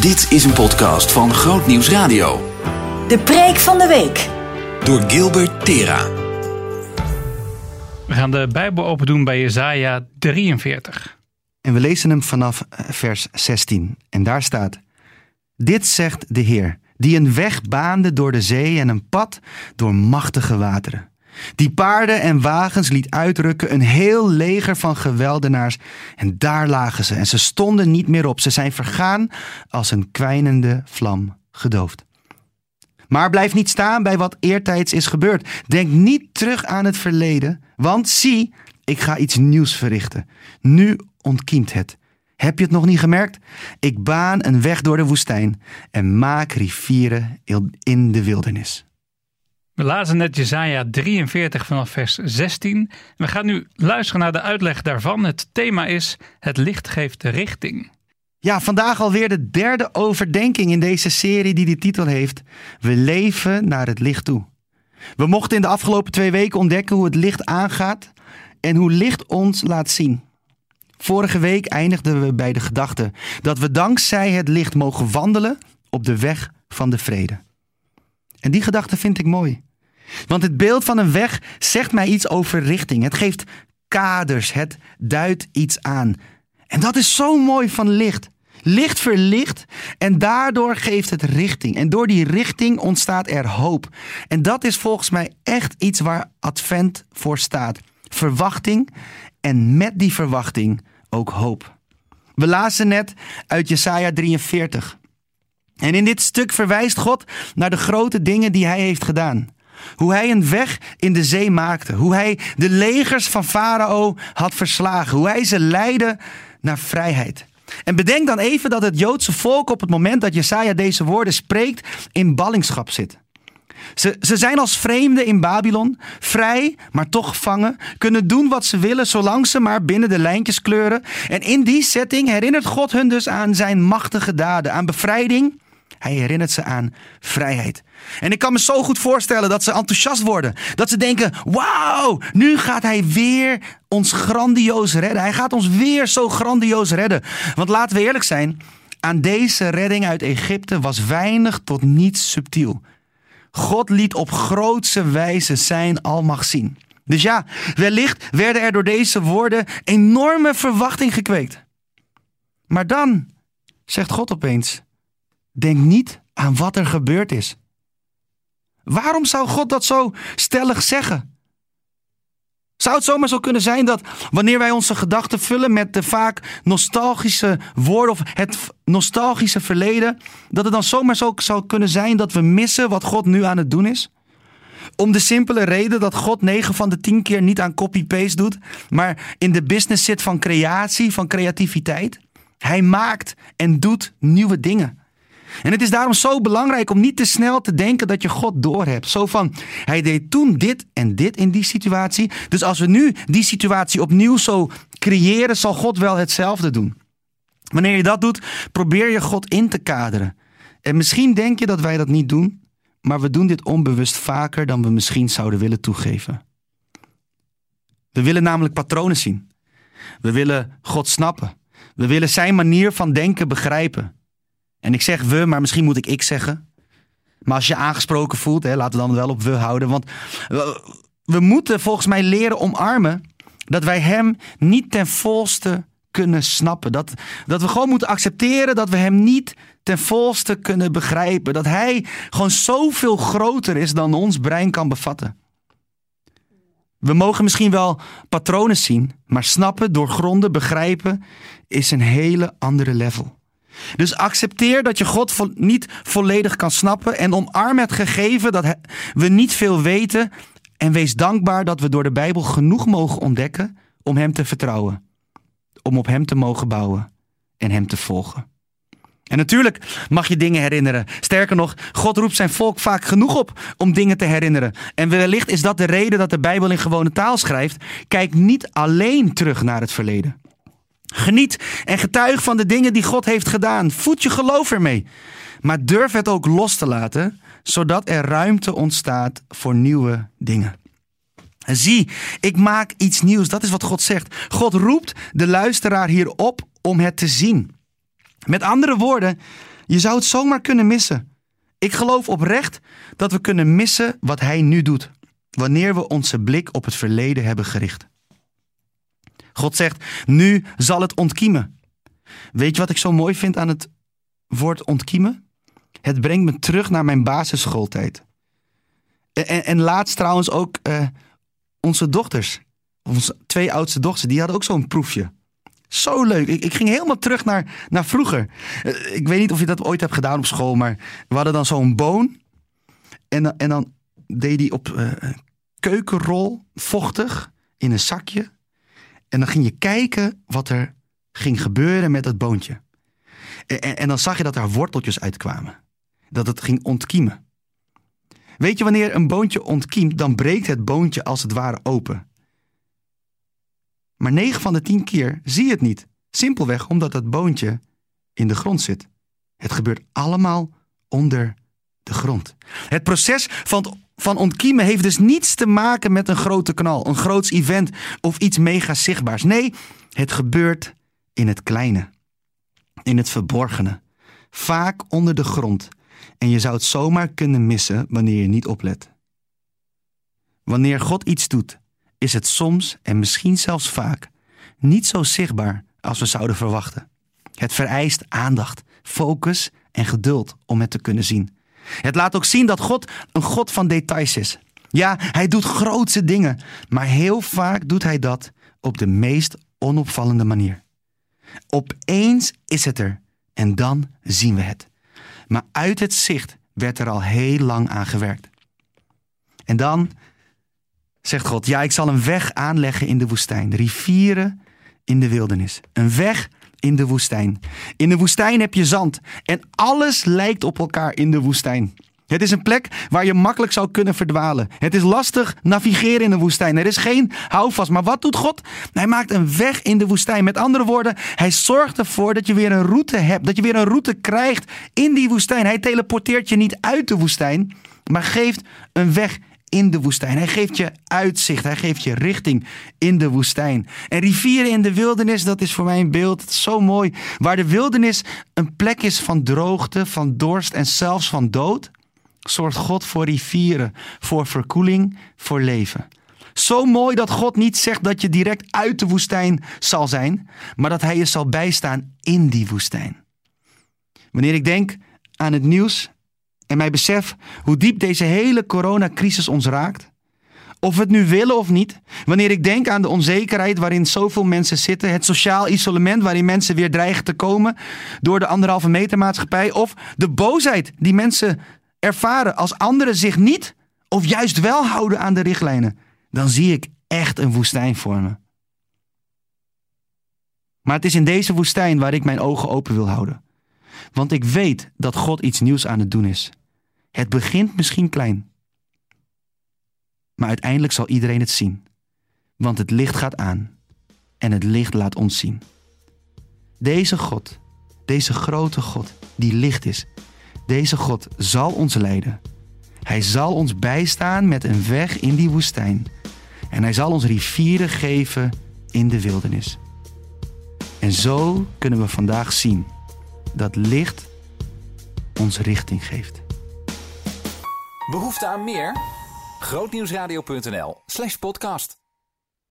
Dit is een podcast van Groot Nieuws Radio. De preek van de week. Door Gilbert Tera. We gaan de Bijbel open doen bij Jesaja 43. En we lezen hem vanaf eh, vers 16. En daar staat: Dit zegt de Heer, die een weg baande door de zee en een pad door machtige wateren. Die paarden en wagens liet uitrukken, een heel leger van geweldenaars. En daar lagen ze, en ze stonden niet meer op. Ze zijn vergaan als een kwijnende vlam gedoofd. Maar blijf niet staan bij wat eertijds is gebeurd. Denk niet terug aan het verleden, want zie, ik ga iets nieuws verrichten. Nu ontkiemt het. Heb je het nog niet gemerkt? Ik baan een weg door de woestijn en maak rivieren in de wildernis. We lazen net Jesaja 43 vanaf vers 16. We gaan nu luisteren naar de uitleg daarvan. Het thema is Het licht geeft de richting. Ja, vandaag alweer de derde overdenking in deze serie die de titel heeft We leven naar het licht toe. We mochten in de afgelopen twee weken ontdekken hoe het licht aangaat en hoe licht ons laat zien. Vorige week eindigden we bij de gedachte dat we dankzij het licht mogen wandelen op de weg van de vrede. En die gedachte vind ik mooi. Want het beeld van een weg zegt mij iets over richting. Het geeft kaders, het duidt iets aan. En dat is zo mooi van licht. Licht verlicht en daardoor geeft het richting. En door die richting ontstaat er hoop. En dat is volgens mij echt iets waar Advent voor staat. Verwachting en met die verwachting ook hoop. We lazen net uit Jesaja 43. En in dit stuk verwijst God naar de grote dingen die hij heeft gedaan. Hoe hij een weg in de zee maakte. Hoe hij de legers van Farao had verslagen. Hoe hij ze leidde naar vrijheid. En bedenk dan even dat het Joodse volk op het moment dat Jesaja deze woorden spreekt in ballingschap zit. Ze, ze zijn als vreemden in Babylon, vrij, maar toch gevangen, kunnen doen wat ze willen zolang ze maar binnen de lijntjes kleuren. En in die setting herinnert God hun dus aan zijn machtige daden, aan bevrijding. Hij herinnert ze aan vrijheid. En ik kan me zo goed voorstellen dat ze enthousiast worden. Dat ze denken: wauw, nu gaat hij weer ons grandioos redden. Hij gaat ons weer zo grandioos redden. Want laten we eerlijk zijn: aan deze redding uit Egypte was weinig tot niets subtiel. God liet op grootse wijze zijn almacht zien. Dus ja, wellicht werden er door deze woorden enorme verwachting gekweekt. Maar dan zegt God opeens: Denk niet aan wat er gebeurd is. Waarom zou God dat zo stellig zeggen? Zou het zomaar zo kunnen zijn dat wanneer wij onze gedachten vullen met de vaak nostalgische woorden of het nostalgische verleden, dat het dan zomaar zo zou kunnen zijn dat we missen wat God nu aan het doen is? Om de simpele reden dat God 9 van de 10 keer niet aan copy-paste doet, maar in de business zit van creatie, van creativiteit. Hij maakt en doet nieuwe dingen. En het is daarom zo belangrijk om niet te snel te denken dat je God doorhebt. Zo van, hij deed toen dit en dit in die situatie. Dus als we nu die situatie opnieuw zo creëren, zal God wel hetzelfde doen. Wanneer je dat doet, probeer je God in te kaderen. En misschien denk je dat wij dat niet doen, maar we doen dit onbewust vaker dan we misschien zouden willen toegeven. We willen namelijk patronen zien. We willen God snappen. We willen zijn manier van denken begrijpen. En ik zeg we, maar misschien moet ik ik zeggen. Maar als je aangesproken voelt, hè, laten we dan wel op we houden. Want we, moeten volgens mij leren omarmen dat wij hem niet ten volste kunnen snappen. Dat, dat we gewoon moeten accepteren dat we hem niet ten volste kunnen begrijpen. Dat hij gewoon zoveel groter is dan ons brein kan bevatten. We mogen misschien wel patronen zien, maar snappen, doorgronden, begrijpen is een hele andere level. Dus accepteer dat je God niet volledig kan snappen en omarm het gegeven dat we niet veel weten en wees dankbaar dat we door de Bijbel genoeg mogen ontdekken om Hem te vertrouwen, om op Hem te mogen bouwen en Hem te volgen. En natuurlijk mag je dingen herinneren. Sterker nog, God roept zijn volk vaak genoeg op om dingen te herinneren. En wellicht is dat de reden dat de Bijbel in gewone taal schrijft. Kijk niet alleen terug naar het verleden. Geniet en getuig van de dingen die God heeft gedaan. Voed je geloof ermee. Maar durf het ook los te laten, zodat er ruimte ontstaat voor nieuwe dingen. Zie, ik maak iets nieuws. Dat is wat God zegt. God roept de luisteraar hier op om het te zien. Met andere woorden, Je zou het zomaar kunnen missen. Ik geloof oprecht dat we kunnen missen wat hij nu doet, wanneer we onze blik op het verleden hebben gericht. God zegt, nu zal het ontkiemen. Weet je wat ik zo mooi vind aan het woord ontkiemen? Het brengt me terug naar mijn basisschooltijd. En, en laatst trouwens ook uh, onze dochters. Onze twee oudste dochters, die hadden ook zo'n proefje. Zo leuk. Ik, ik, ging helemaal terug naar, naar vroeger. Uh, ik weet niet of je dat ooit hebt gedaan op school, maar we hadden dan zo'n boon. En, en dan deed die op uh, keukenrol vochtig in een zakje. En dan ging je kijken wat er ging gebeuren met dat boontje. En, en dan zag je dat er worteltjes uitkwamen. Dat het ging ontkiemen. Weet je, wanneer een boontje ontkiemt, dan breekt het boontje als het ware open. Maar 9 van de 10 keer zie je het niet. Simpelweg omdat dat boontje in de grond zit. Het gebeurt allemaal onder de grond. Het proces van, van ontkiemen heeft dus niets te maken met een grote knal, een groots event of iets mega zichtbaars. Nee, het gebeurt in het kleine, in het verborgene, vaak onder de grond. En je zou het zomaar kunnen missen wanneer je niet oplet. Wanneer God iets doet, is het soms en misschien zelfs vaak niet zo zichtbaar als we zouden verwachten. Het vereist aandacht, focus en geduld om het te kunnen zien. Het laat ook zien dat God een God van details is. Ja, hij doet grootse dingen, maar heel vaak doet hij dat op de meest onopvallende manier. Opeens is het er en dan zien we het. Maar uit het zicht werd er al heel lang aan gewerkt. En dan zegt God: Ja, ik zal een weg aanleggen in de woestijn, rivieren in de wildernis. Een weg in de woestijn. In de woestijn heb je zand en alles lijkt op elkaar in de woestijn. Het is een plek waar je makkelijk zou kunnen verdwalen. Het is lastig navigeren in de woestijn. Er is geen houvast. Maar wat doet God? Hij maakt een weg in de woestijn. Met andere woorden, hij zorgt ervoor dat je weer een route hebt. Dat je weer een route krijgt in die woestijn. Hij teleporteert je niet uit de woestijn, maar geeft een weg in de woestijn. Hij geeft je uitzicht, hij geeft je richting in de woestijn. En rivieren in de wildernis, dat is voor mij een beeld zo mooi. Waar de wildernis een plek is van droogte, van dorst en zelfs van dood, zorgt God voor rivieren, voor verkoeling, voor leven. Zo mooi dat God niet zegt dat je direct uit de woestijn zal zijn, maar dat Hij je zal bijstaan in die woestijn. Wanneer ik denk aan het nieuws en mij besef hoe diep deze hele coronacrisis ons raakt, of we het nu willen of niet, wanneer ik denk aan de onzekerheid waarin zoveel mensen zitten, het sociaal isolement waarin mensen weer dreigen te komen door de anderhalve meter maatschappij, of de boosheid die mensen ervaren als anderen zich niet of juist wel houden aan de richtlijnen, dan zie ik echt een woestijn voor me. Maar het is in deze woestijn waar ik mijn ogen open wil houden. Want ik weet dat God iets nieuws aan het doen is. Het begint misschien klein. Maar uiteindelijk zal iedereen het zien. Want het licht gaat aan. En het licht laat ons zien. Deze God, deze grote God, die licht is, deze God zal ons leiden. Hij zal ons bijstaan met een weg in die woestijn. En hij zal ons rivieren geven in de wildernis. En zo kunnen we vandaag zien dat licht ons richting geeft. Behoefte aan meer? Grootnieuwsradio.nl slash podcast.